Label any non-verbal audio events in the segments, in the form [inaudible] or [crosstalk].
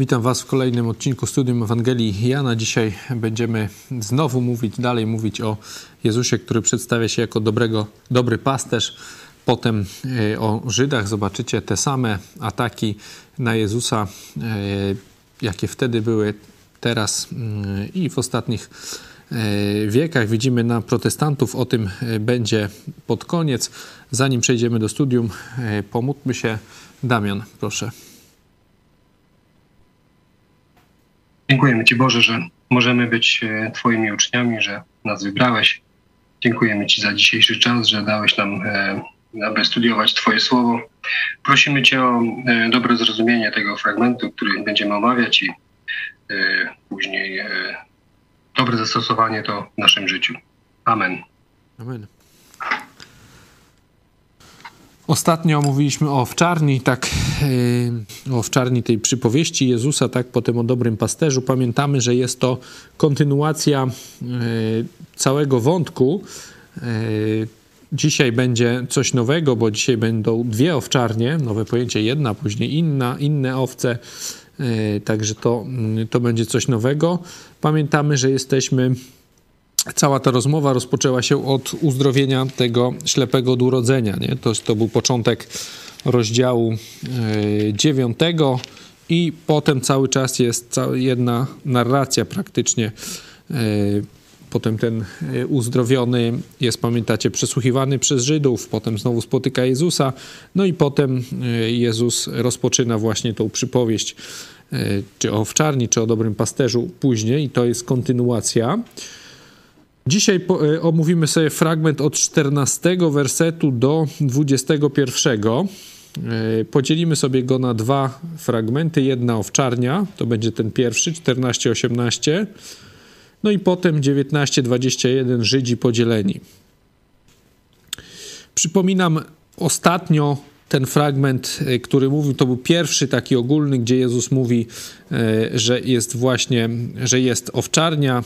Witam Was w kolejnym odcinku Studium Ewangelii Jana. Dzisiaj będziemy znowu mówić, dalej mówić o Jezusie, który przedstawia się jako dobrego, dobry pasterz. Potem e, o Żydach zobaczycie te same ataki na Jezusa, e, jakie wtedy były, teraz mm, i w ostatnich e, wiekach. Widzimy na protestantów, o tym będzie pod koniec. Zanim przejdziemy do studium, pomódlmy się. Damian, proszę. Dziękujemy Ci Boże, że możemy być e, Twoimi uczniami, że nas wybrałeś. Dziękujemy Ci za dzisiejszy czas, że dałeś nam, e, aby studiować Twoje słowo. Prosimy Cię o e, dobre zrozumienie tego fragmentu, który będziemy omawiać i później dobre zastosowanie to w naszym życiu. Amen. Amen. Ostatnio mówiliśmy o owczarni, tak, yy, o owczarni tej przypowieści Jezusa, tak, potem o dobrym pasterzu. Pamiętamy, że jest to kontynuacja yy, całego wątku. Yy, dzisiaj będzie coś nowego, bo dzisiaj będą dwie owczarnie, nowe pojęcie, jedna, później inna, inne owce. Także to, to będzie coś nowego. Pamiętamy, że jesteśmy cała ta rozmowa rozpoczęła się od uzdrowienia tego ślepego od urodzenia. Nie? To, to był początek rozdziału e, dziewiątego i potem cały czas jest jedna narracja praktycznie. E, potem ten e, uzdrowiony jest, pamiętacie, przesłuchiwany przez Żydów, potem znowu spotyka Jezusa, no i potem Jezus rozpoczyna właśnie tą przypowieść, czy o owczarni, czy o dobrym pasterzu później, i to jest kontynuacja. Dzisiaj po, e, omówimy sobie fragment od 14 wersetu do 21. E, podzielimy sobie go na dwa fragmenty. Jedna owczarnia, to będzie ten pierwszy, 14-18. No i potem 19-21 Żydzi podzieleni. Przypominam, ostatnio ten fragment, e, który mówił, to był pierwszy taki ogólny, gdzie Jezus mówi, że jest właśnie, że jest owczarnia,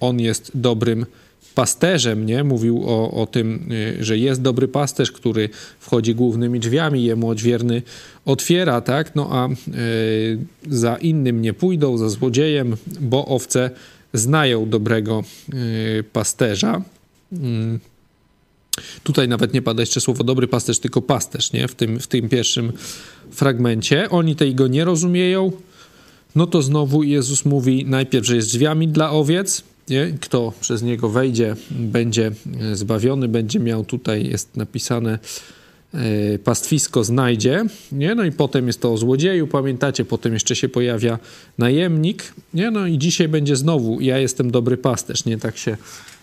on jest dobrym pasterzem, nie? Mówił o, o tym, y, że jest dobry pasterz, który wchodzi głównymi drzwiami, jemu odźwierny otwiera, tak? No a y, za innym nie pójdą, za złodziejem, bo owce znają dobrego y, pasterza. Mm. Tutaj nawet nie pada jeszcze słowo dobry pasterz, tylko pasterz, nie? W tym, w tym pierwszym fragmencie. Oni tego nie rozumieją. No to znowu Jezus mówi najpierw, że jest drzwiami dla owiec, nie? Kto przez niego wejdzie, będzie e, zbawiony, będzie miał tutaj, jest napisane, e, pastwisko znajdzie, nie? No i potem jest to o złodzieju, pamiętacie, potem jeszcze się pojawia najemnik, nie? No i dzisiaj będzie znowu, ja jestem dobry pasterz, nie? Tak się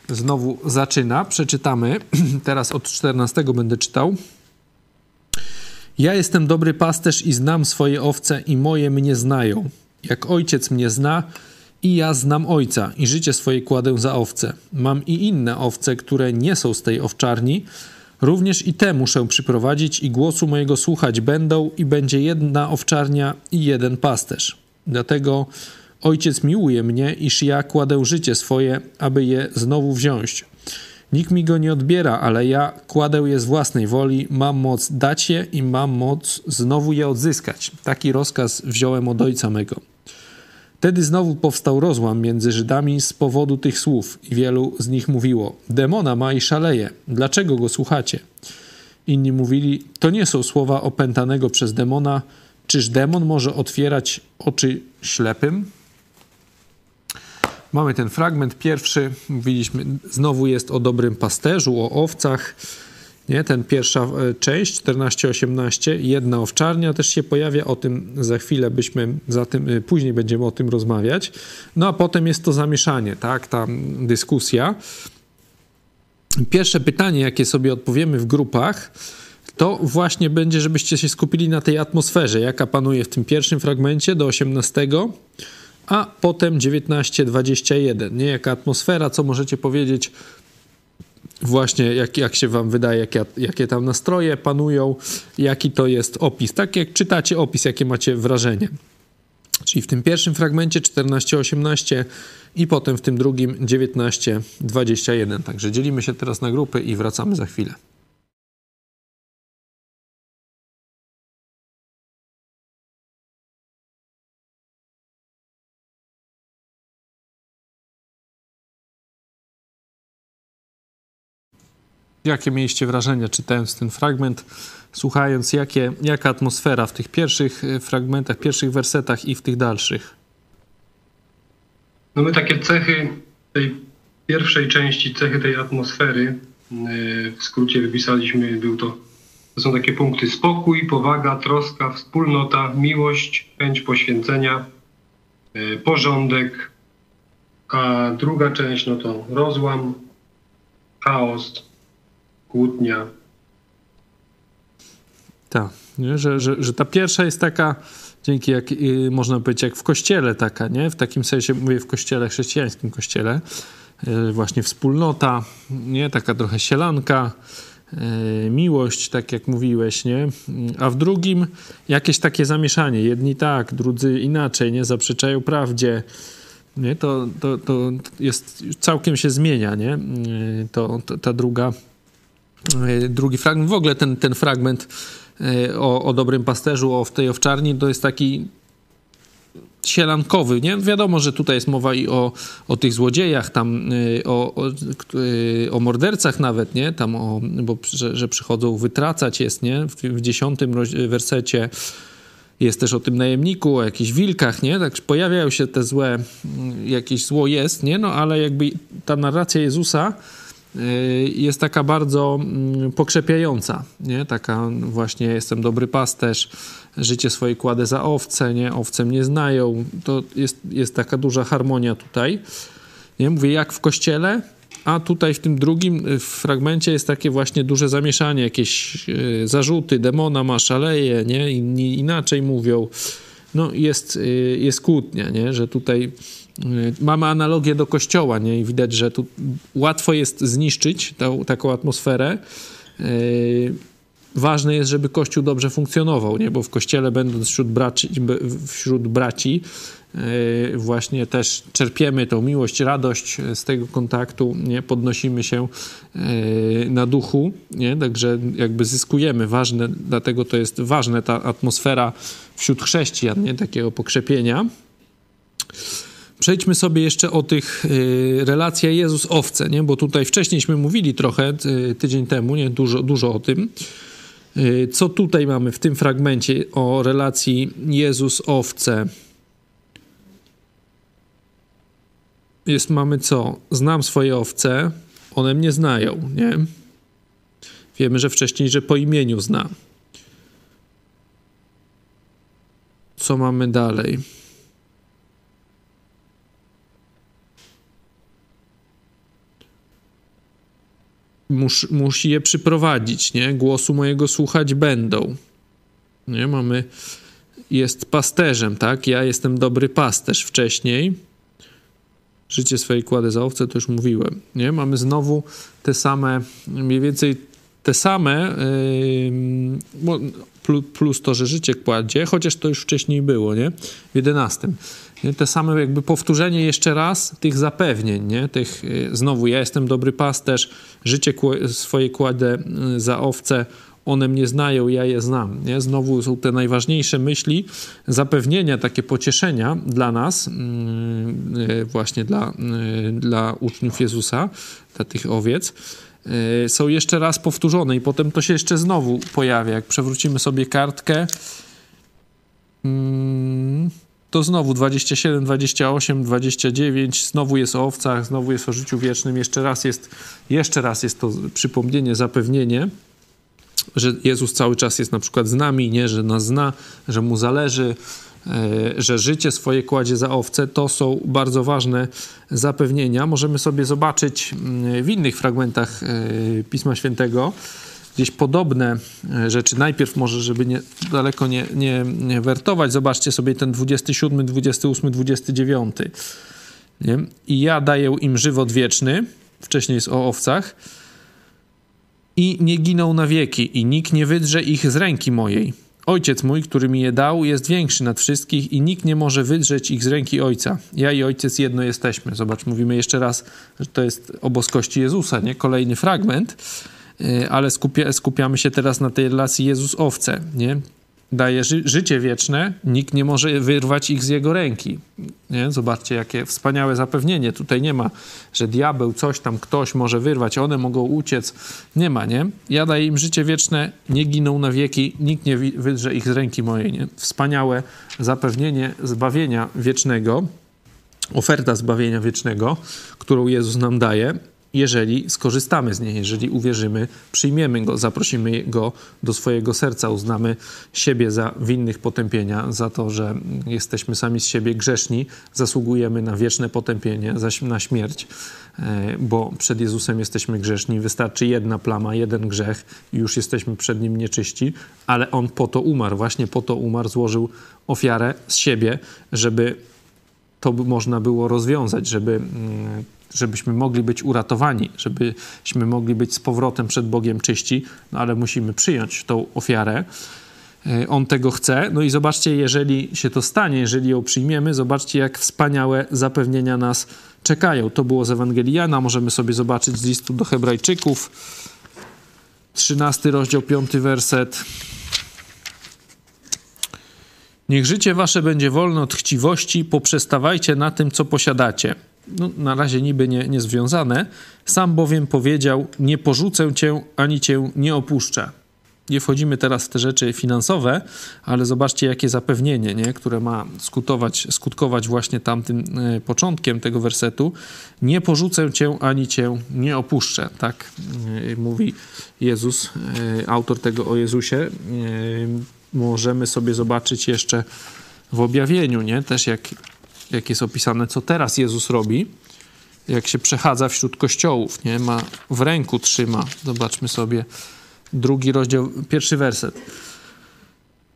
znowu zaczyna. Przeczytamy, [clears throat] teraz od 14 będę czytał. Ja jestem dobry pasterz i znam swoje owce i moje mnie znają. Jak ojciec mnie zna, i ja znam ojca i życie swoje kładę za owce. Mam i inne owce, które nie są z tej owczarni. Również i te muszę przyprowadzić i głosu mojego słuchać będą i będzie jedna owczarnia i jeden pasterz. Dlatego ojciec miłuje mnie, iż ja kładę życie swoje, aby je znowu wziąć. Nikt mi go nie odbiera, ale ja kładę je z własnej woli, mam moc dać je i mam moc znowu je odzyskać. Taki rozkaz wziąłem od ojca mego. Wtedy znowu powstał rozłam między Żydami z powodu tych słów i wielu z nich mówiło: Demona ma i szaleje, dlaczego go słuchacie? Inni mówili: To nie są słowa opętanego przez demona. Czyż demon może otwierać oczy ślepym? Mamy ten fragment pierwszy. Mówiliśmy, znowu jest o dobrym pasterzu, o owcach. Nie? Ten pierwsza e, część, 14-18, jedna owczarnia też się pojawia, o tym za chwilę byśmy, za tym, e, później będziemy o tym rozmawiać. No a potem jest to zamieszanie, tak, ta dyskusja. Pierwsze pytanie, jakie sobie odpowiemy w grupach, to właśnie będzie, żebyście się skupili na tej atmosferze, jaka panuje w tym pierwszym fragmencie do 18, a potem 19-21. Nie jaka atmosfera, co możecie powiedzieć właśnie jak, jak się wam wydaje, jakie, jakie tam nastroje panują, jaki to jest opis. Tak jak czytacie opis, jakie macie wrażenie. Czyli w tym pierwszym fragmencie 14-18 i potem w tym drugim 19-21. Także dzielimy się teraz na grupy i wracamy za chwilę. Jakie mieliście wrażenia czytając ten fragment, słuchając, jakie, jaka atmosfera w tych pierwszych e, fragmentach, pierwszych wersetach i w tych dalszych? No my takie cechy tej pierwszej części, cechy tej atmosfery, e, w skrócie wypisaliśmy, był to, to są takie punkty. Spokój, powaga, troska, wspólnota, miłość, chęć poświęcenia, e, porządek, a druga część no to rozłam, chaos, kłótnia. Tak, że, że, że ta pierwsza jest taka, dzięki jak y, można powiedzieć, jak w kościele taka, nie? W takim sensie mówię w kościele, chrześcijańskim kościele. Y, właśnie wspólnota, nie? Taka trochę sielanka, y, miłość, tak jak mówiłeś, nie? A w drugim jakieś takie zamieszanie. Jedni tak, drudzy inaczej, nie? Zaprzeczają prawdzie. Nie? To, to, to jest, całkiem się zmienia, nie? To, to ta druga drugi fragment. W ogóle ten, ten fragment e, o, o dobrym pasterzu, o w tej owczarni, to jest taki sielankowy, nie? Wiadomo, że tutaj jest mowa i o, o tych złodziejach, tam e, o, o, o mordercach nawet, nie? Tam o, bo, że, że przychodzą wytracać jest, nie? W, w dziesiątym wersecie jest też o tym najemniku, o jakichś wilkach, nie? Tak pojawiają się te złe, jakieś zło jest, nie? No ale jakby ta narracja Jezusa jest taka bardzo mm, pokrzepiająca, nie? Taka właśnie jestem dobry pasterz, życie swoje kładę za owce, nie? Owce mnie znają. To jest, jest taka duża harmonia tutaj. Nie? Mówię jak w kościele, a tutaj w tym drugim y, fragmencie jest takie właśnie duże zamieszanie, jakieś y, zarzuty, demona ma, szaleje, nie? Inni inaczej mówią. No jest, jest kłótnia, nie? Że tutaj Y, mamy analogię do kościoła, nie? I widać, że tu łatwo jest zniszczyć tą, taką atmosferę. Yy, ważne jest, żeby Kościół dobrze funkcjonował, nie? Bo w Kościele będąc wśród braci, wśród braci yy, właśnie też czerpiemy tą miłość, radość z tego kontaktu, nie? Podnosimy się na duchu, nie? Także jakby zyskujemy. Ważne, dlatego to jest ważne ta atmosfera wśród chrześcijan, nie? Takiego pokrzepienia. Przejdźmy sobie jeszcze o tych y, relacjach Jezus-owce, nie? bo tutaj wcześniejśmy mówili trochę, y, tydzień temu, nie? Dużo, dużo o tym. Y, co tutaj mamy w tym fragmencie o relacji Jezus-owce? Jest, mamy co? Znam swoje owce, one mnie znają, nie? Wiemy, że wcześniej, że po imieniu zna. Co mamy dalej? Mus, musi je przyprowadzić, nie? Głosu mojego słuchać będą. Nie? Mamy, jest pasterzem, tak? Ja jestem dobry pasterz wcześniej. Życie swoje kładę za owce, to już mówiłem, nie? Mamy znowu te same, mniej więcej te same, yy, plus to, że życie kładzie, chociaż to już wcześniej było, nie? W jedenastym. Te same jakby powtórzenie jeszcze raz tych zapewnień, nie? Tych, y, znowu ja jestem dobry pasterz, życie swoje kładę y, za owce, one mnie znają, ja je znam. Nie? Znowu są te najważniejsze myśli, zapewnienia, takie pocieszenia dla nas, yy, właśnie dla, dla uczniów Jezusa, dla tych owiec, są jeszcze raz powtórzone i potem to się jeszcze znowu pojawia. Jak przewrócimy sobie kartkę, mm, to znowu 27, 28, 29, znowu jest o owcach, znowu jest o życiu wiecznym, jeszcze raz jest, jeszcze raz jest to przypomnienie, zapewnienie, że Jezus cały czas jest na przykład z nami, nie, że nas zna, że mu zależy, e, że życie swoje kładzie za owce, to są bardzo ważne zapewnienia. Możemy sobie zobaczyć mm, w innych fragmentach e, Pisma Świętego, gdzieś podobne e, rzeczy. Najpierw może, żeby nie, daleko nie, nie, nie wertować, zobaczcie sobie ten 27, 28, 29. Nie? I ja daję im żywot wieczny, wcześniej jest o owcach, i nie giną na wieki, i nikt nie wydrze ich z ręki mojej. Ojciec mój, który mi je dał, jest większy nad wszystkich i nikt nie może wydrzeć ich z ręki Ojca. Ja i Ojciec jedno jesteśmy. Zobacz, mówimy jeszcze raz, że to jest o boskości Jezusa, nie? Kolejny fragment. Y, ale skupia, skupiamy się teraz na tej relacji Jezus-owce, nie? daje ży życie wieczne, nikt nie może wyrwać ich z jego ręki. Nie? Zobaczcie, jakie wspaniałe zapewnienie. Tutaj nie ma, że diabeł, coś tam, ktoś może wyrwać, one mogą uciec. Nie ma, nie? Ja daję im życie wieczne, nie giną na wieki, nikt nie wydrze ich z ręki mojej, nie? Wspaniałe zapewnienie zbawienia wiecznego, oferta zbawienia wiecznego, którą Jezus nam daje jeżeli skorzystamy z niej, jeżeli uwierzymy, przyjmiemy go, zaprosimy go do swojego serca, uznamy siebie za winnych potępienia, za to, że jesteśmy sami z siebie grzeszni, zasługujemy na wieczne potępienie, na śmierć, e, bo przed Jezusem jesteśmy grzeszni. Wystarczy jedna plama, jeden grzech i już jesteśmy przed nim nieczyści, ale on po to umarł, właśnie po to umarł, złożył ofiarę z siebie, żeby to można było rozwiązać, żeby mm, żebyśmy mogli być uratowani, żebyśmy mogli być z powrotem przed Bogiem czyści, no ale musimy przyjąć tą ofiarę. E, on tego chce. No i zobaczcie, jeżeli się to stanie, jeżeli ją przyjmiemy, zobaczcie, jak wspaniałe zapewnienia nas czekają. To było z Ewangelii Jana, możemy sobie zobaczyć z listu do Hebrajczyków, 13 rozdział, 5 werset. Niech życie wasze będzie wolne od chciwości, poprzestawajcie na tym, co posiadacie no, na razie niby nie, nie. Sam bowiem powiedział: Nie porzucę cię ani cię nie opuszczę. Nie wchodzimy teraz w te rzeczy finansowe, ale zobaczcie, jakie zapewnienie, nie? które ma skutować, skutkować właśnie tamtym e, początkiem tego wersetu. Nie porzucę cię ani cię nie opuszczę. Tak e, mówi Jezus, e, autor tego o Jezusie. Możemy sobie zobaczyć jeszcze w objawieniu, nie? też jak jak jest opisane, co teraz Jezus robi, jak się przechadza wśród kościołów, nie? Ma w ręku trzyma. Zobaczmy sobie drugi rozdział, pierwszy werset.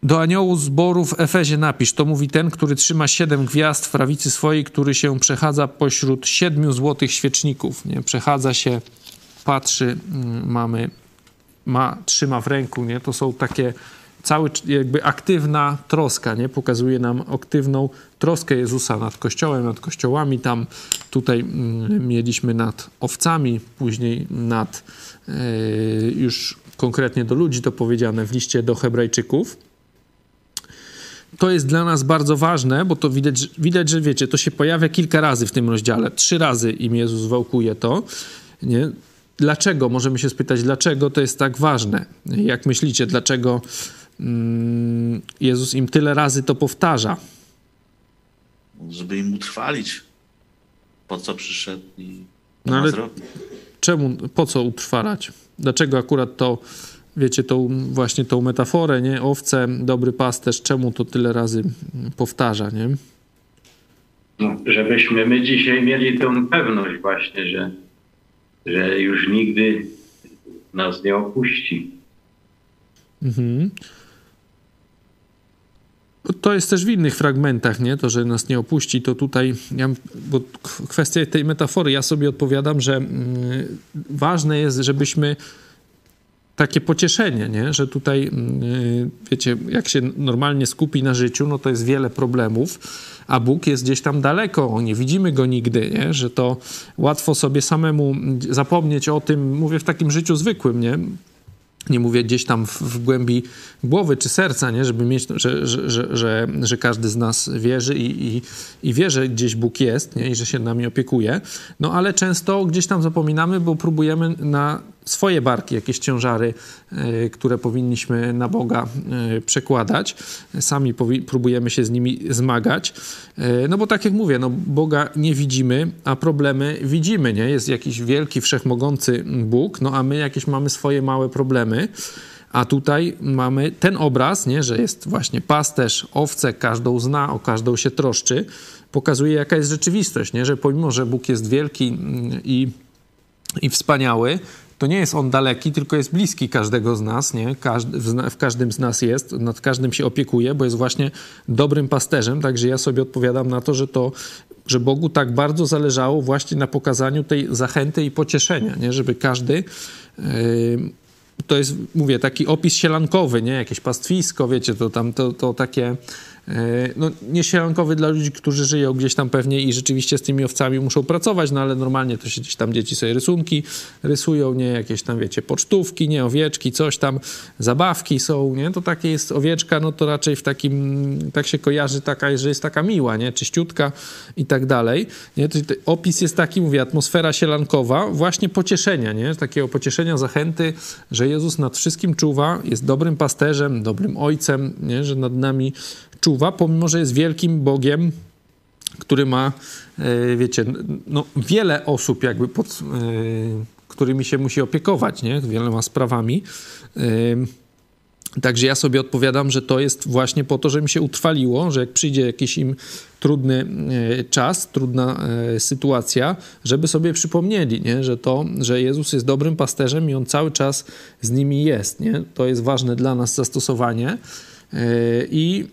Do aniołu zboru w Efezie napisz, to mówi ten, który trzyma siedem gwiazd w prawicy swojej, który się przechadza pośród siedmiu złotych świeczników. Nie? Przechadza się, patrzy, mm, mamy, ma, trzyma w ręku, nie? To są takie cały jakby aktywna troska, nie? Pokazuje nam aktywną troskę Jezusa nad Kościołem, nad kościołami. Tam tutaj mm, mieliśmy nad owcami, później nad e, już konkretnie do ludzi to powiedziane w liście do Hebrajczyków. To jest dla nas bardzo ważne, bo to widać, widać, że wiecie, to się pojawia kilka razy w tym rozdziale. Trzy razy im Jezus wałkuje to. Nie? Dlaczego? Możemy się spytać, dlaczego to jest tak ważne? Jak myślicie, dlaczego Jezus im tyle razy to powtarza. Żeby im utrwalić, po co przyszedł i no ale czemu, po co utrwalać? Dlaczego akurat to, wiecie, tą właśnie tą metaforę, nie? Owce, dobry pasterz, czemu to tyle razy powtarza, nie? No, żebyśmy my dzisiaj mieli tę pewność właśnie, że, że już nigdy nas nie opuści. Mhm. To jest też w innych fragmentach, nie? To, że nas nie opuści, to tutaj, ja, bo kwestia tej metafory, ja sobie odpowiadam, że mm, ważne jest, żebyśmy takie pocieszenie, nie? że tutaj, mm, wiecie, jak się normalnie skupi na życiu, no to jest wiele problemów, a Bóg jest gdzieś tam daleko, nie widzimy go nigdy, nie? że to łatwo sobie samemu zapomnieć o tym, mówię w takim życiu zwykłym, nie? Nie mówię gdzieś tam w, w, głębi głowy czy serca, nie? żeby mieć, że, że, że, że, każdy z nas wierzy i, i, i wie, że gdzieś Bóg jest nie? i że się nami opiekuje. No ale często gdzieś tam zapominamy, bo próbujemy na swoje barki, jakieś ciężary, e, które powinniśmy na Boga e, przekładać. Sami próbujemy się z nimi zmagać. E, no bo tak jak mówię, no Boga nie widzimy, a problemy widzimy, nie? Jest jakiś wielki, wszechmogący Bóg, no a my jakieś mamy swoje małe problemy. A tutaj mamy ten obraz, nie, że jest właśnie pasterz, owce, każdą zna, o każdą się troszczy. Pokazuje, jaka jest rzeczywistość, nie? że pomimo, że Bóg jest wielki mm, i, i wspaniały, to nie jest on daleki, tylko jest bliski każdego z nas, nie? Każdy, w, każdym z nas jest, nad każdym się opiekuje, bo jest właśnie dobrym pasterzem, także ja sobie odpowiadam na to, że to, że Bogu tak bardzo zależało właśnie na pokazaniu tej zachęty i pocieszenia, nie? Żeby każdy yy, to jest, mówię, taki opis sielankowy, nie? Jakieś pastwisko, wiecie, to tam to, to takie no, niesielankowy dla ludzi, którzy żyją gdzieś tam pewnie i rzeczywiście z tymi owcami muszą pracować, no ale normalnie to się gdzieś tam dzieci sobie rysunki rysują, nie, jakieś tam wiecie, pocztówki, nie, owieczki, coś tam, zabawki są, nie, to takie jest owieczka, no to raczej w takim, tak się kojarzy taka, że jest taka miła, nie, czyściutka i tak dalej, nie, to, to opis jest taki, mówię, atmosfera sielankowa, właśnie pocieszenia, nie, takiego pocieszenia, zachęty, że Jezus nad wszystkim czuwa, jest dobrym pasterzem, dobrym ojcem, nie, że nad nami czuwa, pomimo że jest wielkim Bogiem, który ma, e, wiecie, no, wiele osób jakby pod, e, którymi się musi opiekować, nie? Wieloma sprawami. E, także ja sobie odpowiadam, że to jest właśnie po to, że mi się utrwaliło, że jak przyjdzie jakiś im trudny czas, trudna sytuacja, żeby sobie przypomnieli, nie? Że to, że Jezus jest dobrym pasterzem i On cały czas z nimi jest, nie? To jest ważne dla nas zastosowanie i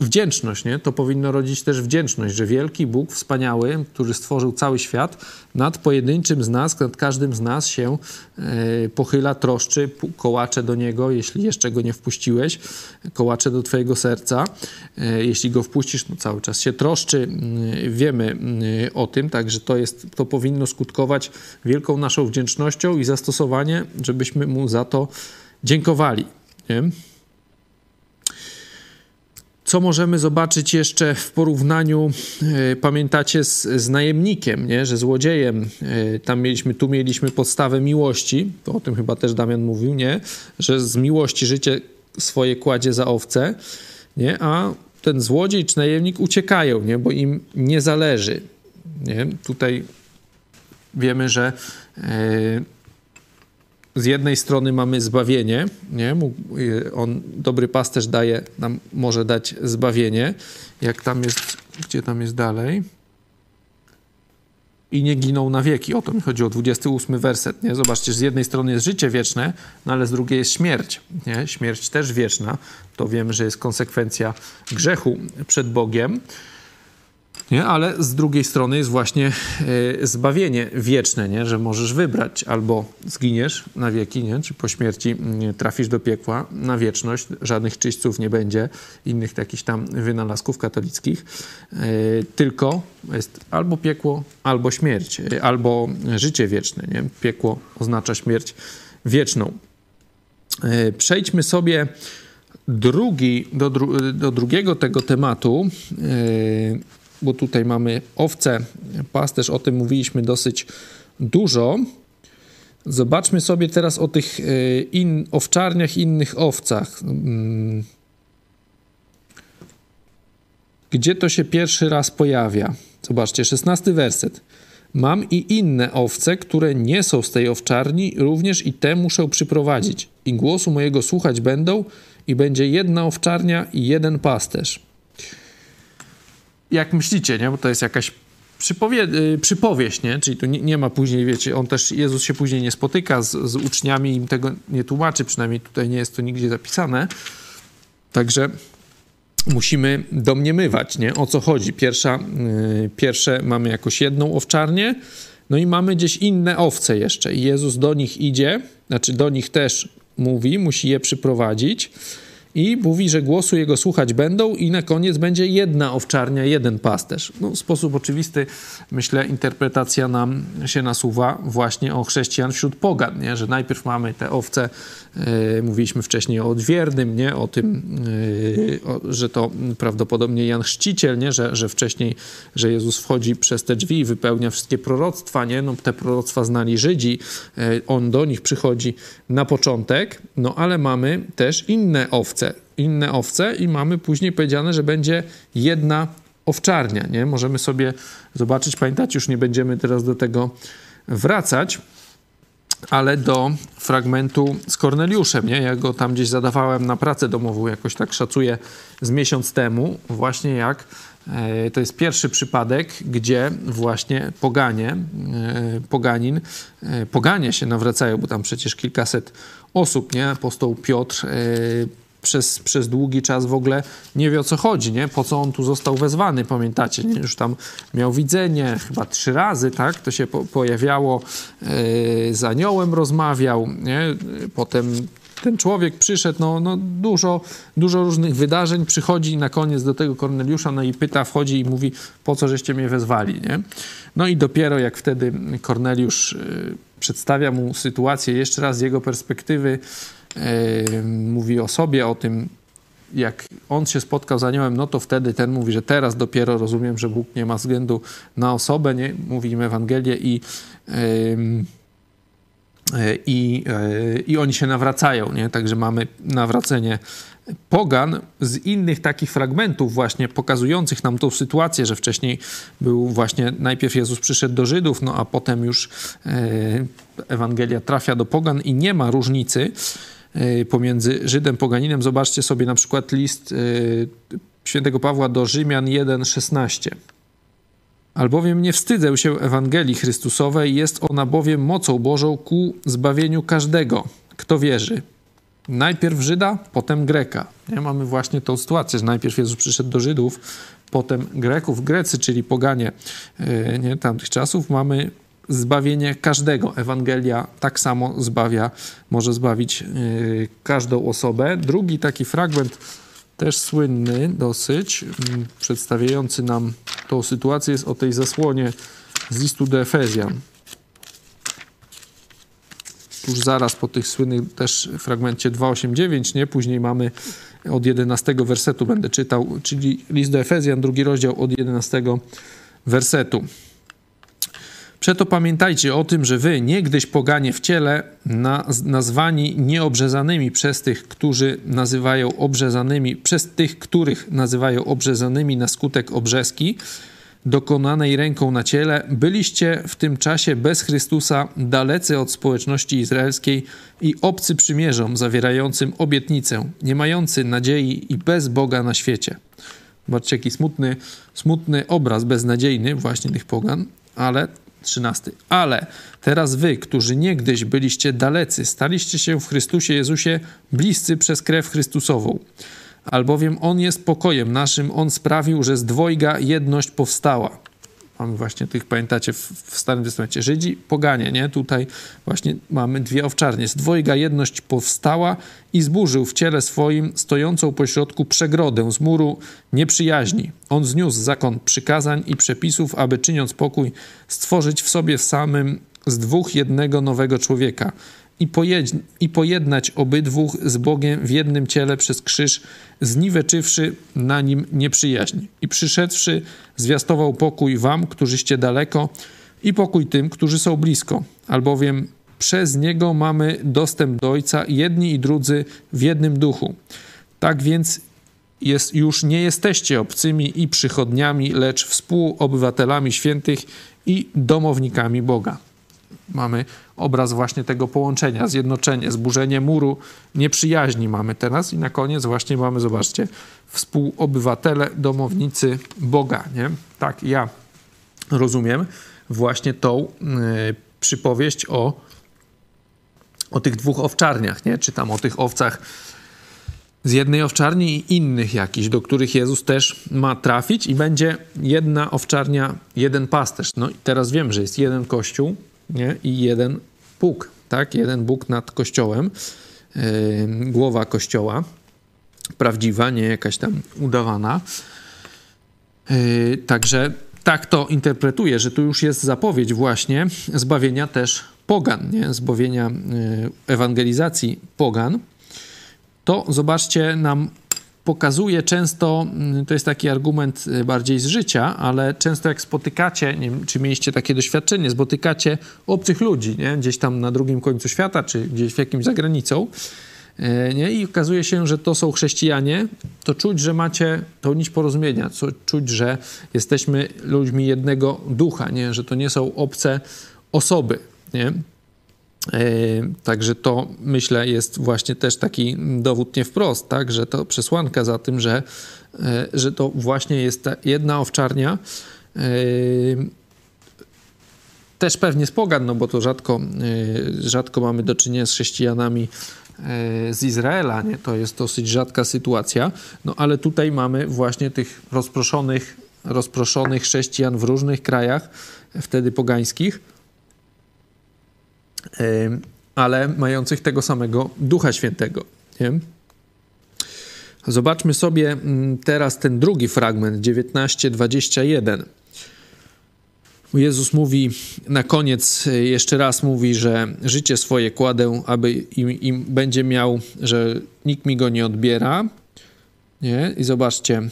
wdzięczność, nie? To powinno rodzić też wdzięczność, że wielki Bóg, wspaniały, który stworzył cały świat, nad pojedynczym z nas, nad każdym z nas się e, pochyla, troszczy, kołacze do Niego, jeśli jeszcze Go nie wpuściłeś, kołacze do Twojego serca. E, jeśli Go wpuścisz, no cały czas się troszczy. E, wiemy o tym, także to, jest, to powinno skutkować wielką naszą wdzięcznością i zastosowanie, żebyśmy Mu za to dziękowali. Nie? Co możemy zobaczyć jeszcze w porównaniu, e, pamiętacie, z, z najemnikiem, nie? że złodziejem, e, tam mieliśmy, tu mieliśmy podstawę miłości, to o tym chyba też Damian mówił, nie? że z miłości życie swoje kładzie za owce, nie? a ten złodziej czy najemnik uciekają, nie? bo im nie zależy. Nie? Tutaj wiemy, że e, z jednej strony mamy zbawienie, nie? On, dobry pasterz daje nam, może dać zbawienie. Jak tam jest, gdzie tam jest dalej? I nie giną na wieki. O to mi chodzi o 28 werset, nie? Zobaczcie, z jednej strony jest życie wieczne, no ale z drugiej jest śmierć, nie? Śmierć też wieczna. To wiemy, że jest konsekwencja grzechu przed Bogiem. Nie? Ale z drugiej strony jest właśnie e, zbawienie wieczne, nie? że możesz wybrać albo zginiesz na wieki, nie? czy po śmierci mm, trafisz do piekła na wieczność, żadnych czyśćców nie będzie, innych takich tam wynalazków katolickich, e, tylko jest albo piekło, albo śmierć, e, albo życie wieczne. Nie? Piekło oznacza śmierć wieczną. Przejdźmy sobie drugi, do, do drugiego tego tematu bo tutaj mamy owce, pasterz, o tym mówiliśmy dosyć dużo. Zobaczmy sobie teraz o tych e, in, owczarniach, innych owcach. Mm. Gdzie to się pierwszy raz pojawia? Zobaczcie, szesnasty werset. Mam i inne owce, które nie są z tej owczarni, również i te muszę przyprowadzić. I głosu mojego słuchać będą, i będzie jedna owczarnia i jeden pasterz jak myślicie, nie? Bo to jest jakaś przypowie y, przypowieść, nie? Czyli tu nie, nie, ma później, wiecie, on też, Jezus się później nie spotyka z, z uczniami, im tego nie tłumaczy, przynajmniej tutaj nie jest to nigdzie zapisane. Także musimy domniemywać, nie? O co chodzi. Pierwsza, yy, pierwsze mamy jakoś jedną owczarnię, no i mamy gdzieś inne owce jeszcze. I Jezus do nich idzie, znaczy do nich też mówi, musi je przyprowadzić i mówi, że głosu jego słuchać będą i na koniec będzie jedna owczarnia, jeden pasterz. No, w sposób oczywisty, myślę, interpretacja nam się nasuwa właśnie o chrześcijan wśród pogan, nie? że najpierw mamy te owce, yy, mówiliśmy wcześniej o odwiernym, nie? o tym, yy, o, że to prawdopodobnie Jan Chrzciciel, nie? Że, że wcześniej, że Jezus wchodzi przez te drzwi i wypełnia wszystkie proroctwa, nie? No, te proroctwa znali Żydzi, yy, on do nich przychodzi na początek, no ale mamy też inne owce, inne owce i mamy później powiedziane, że będzie jedna owczarnia, nie? Możemy sobie zobaczyć, pamiętać, już nie będziemy teraz do tego wracać, ale do fragmentu z Korneliuszem, nie? Ja go tam gdzieś zadawałem na pracę domową, jakoś tak szacuję z miesiąc temu, właśnie jak e, to jest pierwszy przypadek, gdzie właśnie poganie, e, poganin, e, poganie się nawracają, bo tam przecież kilkaset osób, nie? Apostoł Piotr przez, przez długi czas w ogóle nie wie o co chodzi, nie? Po co on tu został wezwany, pamiętacie? Nie? Już tam miał widzenie chyba trzy razy, tak? To się po, pojawiało, yy, z aniołem rozmawiał, nie? Potem ten człowiek przyszedł, no, no dużo, dużo różnych wydarzeń, przychodzi na koniec do tego Korneliusza, no i pyta, wchodzi i mówi, po co żeście mnie wezwali, nie? No i dopiero jak wtedy Korneliusz y, przedstawia mu sytuację jeszcze raz z jego perspektywy, mówi o sobie, o tym, jak on się spotkał z aniołem, no to wtedy ten mówi, że teraz dopiero rozumiem, że Bóg nie ma względu na osobę, nie? Mówi im Ewangelię i, i, i oni się nawracają, nie? Także mamy nawracenie pogan z innych takich fragmentów właśnie pokazujących nam tą sytuację, że wcześniej był właśnie, najpierw Jezus przyszedł do Żydów, no a potem już Ewangelia trafia do pogan i nie ma różnicy, Y, pomiędzy Żydem poganinem. Zobaczcie sobie na przykład list y, świętego Pawła do Rzymian 1:16. Albowiem nie wstydzę się Ewangelii Chrystusowej, jest ona bowiem mocą Bożą ku zbawieniu każdego, kto wierzy. Najpierw Żyda, potem Greka. Nie? Mamy właśnie tą sytuację, że najpierw Jezus przyszedł do Żydów, potem Greków. Grecy, czyli poganie y, nie, tamtych czasów, mamy zbawienie każdego. Ewangelia tak samo zbawia, może zbawić yy, każdą osobę. Drugi taki fragment, też słynny dosyć, yy, przedstawiający nam tą sytuację, jest o tej zasłonie z listu do Efezjan. Tuż zaraz po tych słynnych też fragmencie 289, nie? Później mamy od 11 wersetu będę czytał, czyli list do Efezjan, drugi rozdział od 11 wersetu. Przeto pamiętajcie o tym, że wy, niegdyś poganie w ciele, nazwani nieobrzezanymi przez tych, którzy nazywają obrzezanymi, przez tych, których nazywają obrzezanymi na skutek obrzeski, dokonanej ręką na ciele, byliście w tym czasie bez Chrystusa dalecy od społeczności izraelskiej i obcy przymierzom zawierającym obietnicę, nie mający nadziei i bez Boga na świecie. Zobaczcie, jaki smutny, smutny obraz beznadziejny właśnie tych pogan, ale 13. Ale teraz wy, którzy niegdyś byliście dalecy, staliście się w Chrystusie Jezusie bliscy przez krew Chrystusową. Albowiem On jest pokojem naszym, On sprawił, że z dwojga jedność powstała Mamy właśnie tych, pamiętacie, w, w Starym Testamencie Żydzi, poganie, nie? Tutaj właśnie mamy dwie owczarnie. Z dwojga jedność powstała i zburzył w ciele swoim stojącą pośrodku przegrodę z muru nieprzyjaźni. On zniósł zakon przykazań i przepisów, aby czyniąc pokój, stworzyć w sobie samym z dwóch jednego nowego człowieka i, pojedź, i pojednać obydwóch z Bogiem w jednym ciele przez krzyż, zniweczywszy na nim nieprzyjaźń. I przyszedłszy, zwiastował pokój wam, którzyście daleko, i pokój tym, którzy są blisko, albowiem przez niego mamy dostęp do Ojca, jedni i drudzy w jednym duchu. Tak więc jest, już nie jesteście obcymi i przychodniami, lecz współobywatelami świętych i domownikami Boga mamy obraz właśnie tego połączenia, zjednoczenie, zburzenie muru nieprzyjaźni mamy teraz i na koniec właśnie mamy, zobaczcie, współobywatele, domownicy Boga, nie? Tak ja rozumiem właśnie tą y, przypowieść o, o tych dwóch owczarniach, nie? Czy tam o tych owcach z jednej owczarni i innych jakichś, do których Jezus też ma trafić i będzie jedna owczarnia, jeden pasterz. No i teraz wiem, że jest jeden kościół, nie? i jeden Bóg, tak? Jeden Bóg nad Kościołem, yy, głowa Kościoła, prawdziwa, nie jakaś tam udawana. Yy, także tak to interpretuję, że tu już jest zapowiedź właśnie zbawienia też pogan, nie? zbawienia yy, ewangelizacji pogan. To zobaczcie, nam pokazuje często, mm, to jest taki argument y, bardziej z życia, ale często jak spotykacie, nie wiem, czy mieliście takie doświadczenie, spotykacie obcych ludzi, nie? gdzieś tam na drugim końcu świata, czy gdzieś w jakimś zagranicą, y, nie? i okazuje się, że to są chrześcijanie, to czuć, że macie tą nić porozumienia, czuć, że jesteśmy ludźmi jednego ducha, nie? że to nie są obce osoby. Nie? E, także to myślę jest właśnie też taki dowód nie wprost, tak, że to przesłanka za tym, że, e, że to właśnie jest ta jedna owczarnia. E, też pewnie z pogan, no bo to rzadko, rzadko mamy do czynienia z chrześcijanami z Izraela, nie? to jest dosyć rzadka sytuacja, no ale tutaj mamy właśnie tych rozproszonych, rozproszonych chrześcijan w różnych krajach, wtedy pogańskich, ale mających tego samego Ducha Świętego. Nie? Zobaczmy sobie mm, teraz ten drugi fragment, 19:21. Jezus mówi na koniec, jeszcze raz mówi, że życie swoje kładę, aby im, im będzie miał, że nikt mi go nie odbiera. Nie? I zobaczcie,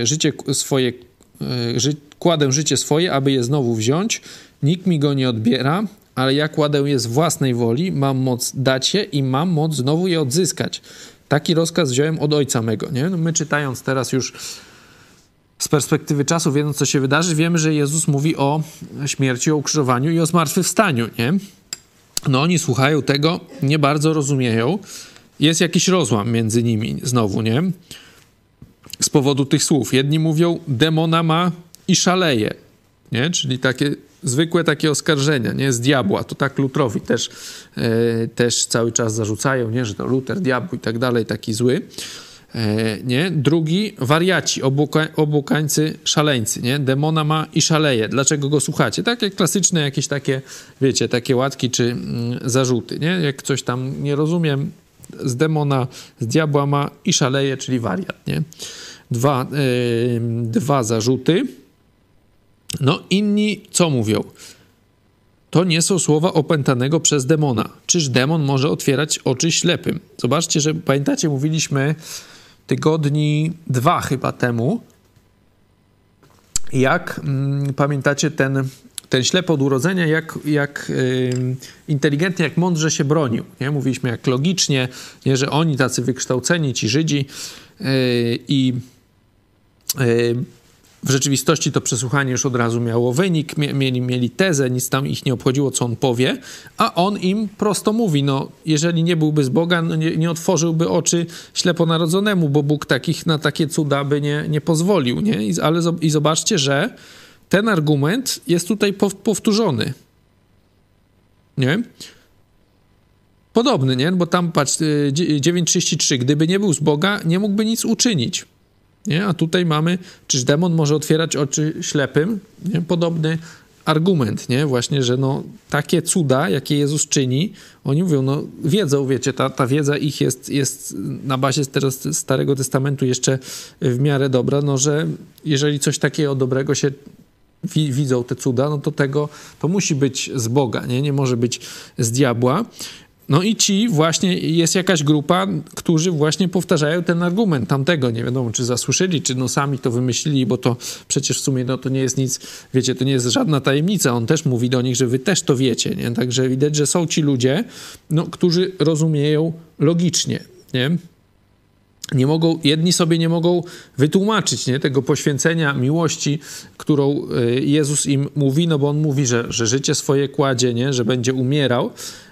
e, życie swoje, e, ży, kładę życie swoje, aby je znowu wziąć. Nikt mi go nie odbiera, ale ja kładę je z własnej woli, mam moc dać je i mam moc znowu je odzyskać. Taki rozkaz wziąłem od ojca mego. Nie? No my czytając teraz już z perspektywy czasu, wiedząc co się wydarzy, wiemy, że Jezus mówi o śmierci, o ukrzyżowaniu i o zmartwychwstaniu, nie? No oni słuchają tego, nie bardzo rozumieją. Jest jakiś rozłam między nimi znowu, nie? Z powodu tych słów. Jedni mówią, demona ma i szaleje, nie? Czyli takie zwykłe takie oskarżenia, nie? Z diabła. To tak Lutrowi też, e, też cały czas zarzucają, nie? Że to Luter, diabł i tak dalej, taki zły. E, nie? Drugi, wariaci, obłukańcy, szaleńcy, nie? Demona ma i szaleje. Dlaczego go słuchacie? Takie klasyczne jakieś takie, wiecie, takie łatki czy mm, zarzuty, nie? Jak coś tam nie rozumiem, z demona, z diabła ma i szaleje, czyli wariat, nie? Dwa, yy, dwa zarzuty. No inni co mówią? To nie są słowa opętanego przez demona. Czyż demon może otwierać oczy ślepym? Zobaczcie, że pamiętacie, mówiliśmy tygodni dwa chyba temu, jak mm, pamiętacie ten, ten ślepy od urodzenia, jak, jak y, inteligentnie, jak mądrze się bronił. Nie? Mówiliśmy jak logicznie, nie, że oni tacy wykształceni, ci Żydzi y, i y, w rzeczywistości to przesłuchanie już od razu miało wynik, mieli, mieli tezę, nic tam ich nie obchodziło, co on powie, a on im prosto mówi, no jeżeli nie byłby z Boga, no nie, nie otworzyłby oczy śleponarodzonemu, bo Bóg takich na takie cuda by nie, nie pozwolił, nie? I, ale i zobaczcie, że ten argument jest tutaj powtórzony, nie? Podobny, nie? Bo tam, patrz, 9.33, y, gdyby nie był z Boga, nie mógłby nic uczynić. Nie? A tutaj mamy, czyż demon może otwierać oczy ślepym? Nie? Podobny argument, nie? Właśnie, że no, takie cuda, jakie Jezus czyni, oni mówią, no wiedzą, wiecie, ta, ta wiedza ich jest, jest na bazie teraz Starego Testamentu jeszcze w miarę dobra, no, że jeżeli coś takiego dobrego się wi widzą te cuda, no to tego, to musi być z Boga, nie? Nie może być z diabła. No i ci właśnie, jest jakaś grupa, którzy właśnie powtarzają ten argument tamtego, nie wiadomo czy zasłyszeli, czy no sami to wymyślili, bo to przecież w sumie no to nie jest nic, wiecie, to nie jest żadna tajemnica, on też mówi do nich, że wy też to wiecie, nie? Także widać, że są ci ludzie, no, którzy rozumieją logicznie, nie? Nie mogą, jedni sobie nie mogą wytłumaczyć nie, tego poświęcenia miłości, którą e, Jezus im mówi, no bo on mówi, że, że życie swoje kładzie, nie, że będzie umierał,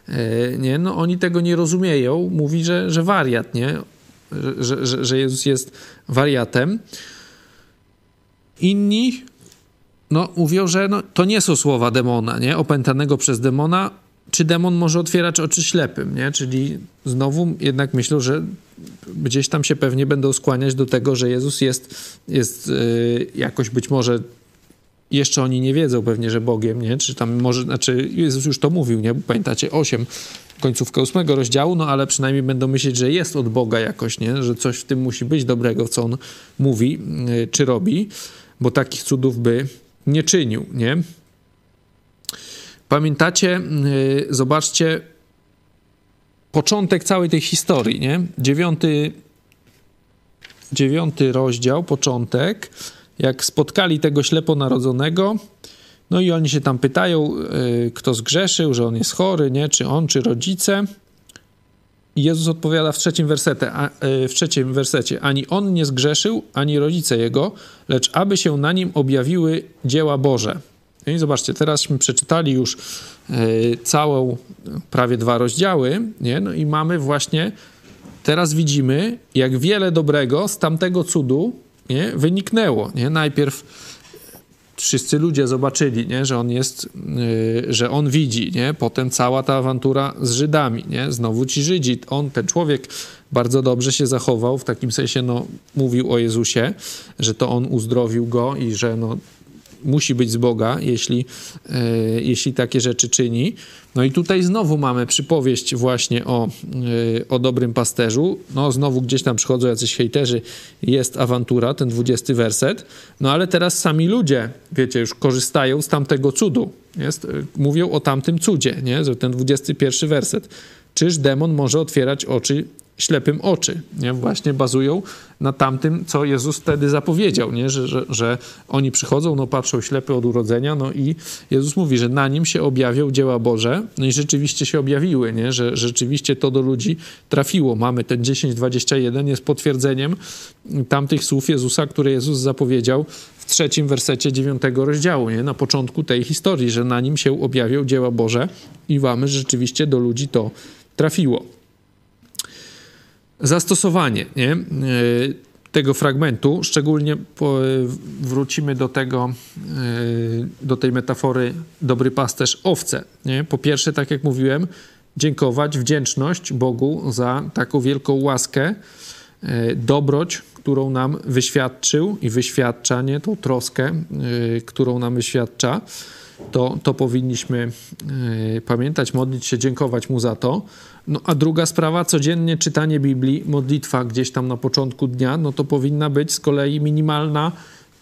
e, nie, no oni tego nie rozumieją, mówi, że, że wariat, nie, że, że, że Jezus jest wariatem. Inni no, mówią, że no, to nie są słowa demona, nie, opętanego przez demona, czy demon może otwierać oczy ślepym, nie? Czyli znowu jednak myślę, że gdzieś tam się pewnie będą skłaniać do tego, że Jezus jest, jest yy, jakoś być może jeszcze oni nie wiedzą pewnie, że Bogiem, nie? Czy tam może, znaczy Jezus już to mówił, nie? Pamiętacie, 8, końcówkę ósmego rozdziału, no ale przynajmniej będą myśleć, że jest od Boga jakoś, nie? Że coś w tym musi być dobrego, co On mówi, yy, czy robi, bo takich cudów by nie czynił, nie? Pamiętacie, y, zobaczcie początek całej tej historii, nie? Dziewiąty, dziewiąty rozdział, początek, jak spotkali tego ślepo narodzonego, no i oni się tam pytają, y, kto zgrzeszył, że on jest chory, nie? Czy on, czy rodzice. I Jezus odpowiada w trzecim, wersecie, a, y, w trzecim wersecie, ani on nie zgrzeszył, ani rodzice jego, lecz aby się na nim objawiły dzieła Boże. I zobaczcie, terazśmy przeczytali już e, całą, prawie dwa rozdziały, nie? No i mamy właśnie, teraz widzimy, jak wiele dobrego z tamtego cudu nie? wyniknęło. Nie? Najpierw wszyscy ludzie zobaczyli, nie? że on jest, yy, że on widzi, nie? Potem cała ta awantura z Żydami, nie? Znowu ci Żydzi. On, ten człowiek bardzo dobrze się zachował, w takim sensie, no, mówił o Jezusie, że to on uzdrowił go i że, no, musi być z Boga, jeśli, jeśli takie rzeczy czyni. No i tutaj znowu mamy przypowieść właśnie o, o dobrym pasterzu. No znowu gdzieś tam przychodzą jacyś hejterzy, jest awantura, ten dwudziesty werset. No ale teraz sami ludzie, wiecie, już korzystają z tamtego cudu. Jest, mówią o tamtym cudzie, nie? ten dwudziesty pierwszy werset. Czyż demon może otwierać oczy ślepym oczy. Nie? Właśnie bazują na tamtym, co Jezus wtedy zapowiedział, nie? Że, że, że oni przychodzą, no patrzą ślepy od urodzenia, no i Jezus mówi, że na nim się objawią dzieła Boże, no i rzeczywiście się objawiły, nie? Że rzeczywiście to do ludzi trafiło. Mamy ten 10:21 jest potwierdzeniem tamtych słów Jezusa, które Jezus zapowiedział w trzecim wersecie dziewiątego rozdziału, nie? na początku tej historii, że na nim się objawią dzieła Boże i mamy, że rzeczywiście do ludzi to trafiło zastosowanie nie? E, tego fragmentu, szczególnie wrócimy do tego, e, do tej metafory dobry pasterz owce. Nie? Po pierwsze, tak jak mówiłem, dziękować, wdzięczność Bogu za taką wielką łaskę, e, dobroć, którą nam wyświadczył i wyświadcza, nie? tą troskę, którą nam wyświadcza. To, to powinniśmy pamiętać, modlić się, dziękować Mu za to. No a druga sprawa, codziennie czytanie Biblii, modlitwa gdzieś tam na początku dnia, no to powinna być z kolei minimalna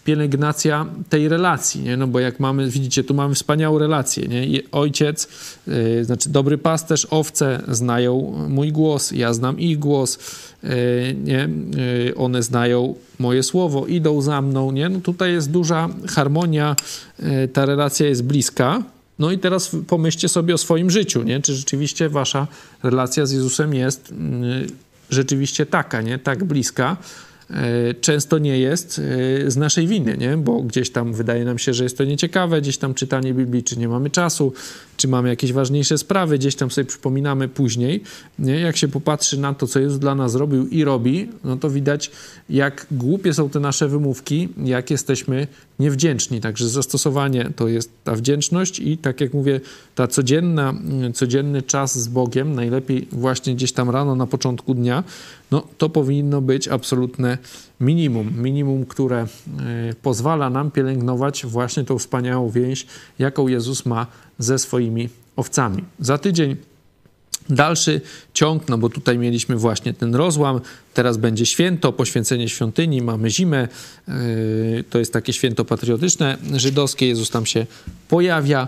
pielęgnacja tej relacji, nie? no bo jak mamy, widzicie, tu mamy wspaniałą relację, nie? ojciec, yy, znaczy dobry pasterz, owce znają mój głos, ja znam ich głos, yy, nie? Yy, one znają moje słowo, idą za mną, nie? No tutaj jest duża harmonia, y, ta relacja jest bliska, no i teraz pomyślcie sobie o swoim życiu, nie? Czy rzeczywiście wasza relacja z Jezusem jest rzeczywiście taka, nie? Tak bliska, często nie jest e, z naszej winy, nie? bo gdzieś tam wydaje nam się, że jest to nieciekawe, gdzieś tam czytanie Biblii, czy nie mamy czasu, czy mamy jakieś ważniejsze sprawy, gdzieś tam sobie przypominamy później. Nie? Jak się popatrzy na to, co Jezus dla nas zrobił i robi, no to widać, jak głupie są te nasze wymówki, jak jesteśmy niewdzięczni. Także zastosowanie to jest ta wdzięczność i tak jak mówię, ta codzienna, codzienny czas z Bogiem, najlepiej właśnie gdzieś tam rano na początku dnia, no to powinno być absolutne minimum. Minimum, które e, pozwala nam pielęgnować właśnie tą wspaniałą więź, jaką Jezus ma ze swoimi owcami. Za tydzień dalszy ciąg, no bo tutaj mieliśmy właśnie ten rozłam, teraz będzie święto, poświęcenie świątyni, mamy zimę, e, to jest takie święto patriotyczne żydowskie, Jezus tam się pojawia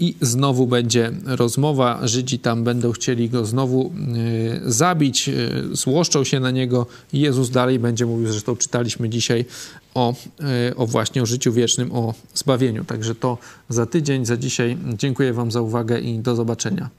i znowu będzie rozmowa. Żydzi tam będą chcieli go znowu e, zabić, e, złoszczą się na niego. Jezus dalej będzie mówił, zresztą czytaliśmy dzisiaj o, o właśnie o życiu wiecznym, o zbawieniu. Także to za tydzień, za dzisiaj. Dziękuję Wam za uwagę i do zobaczenia.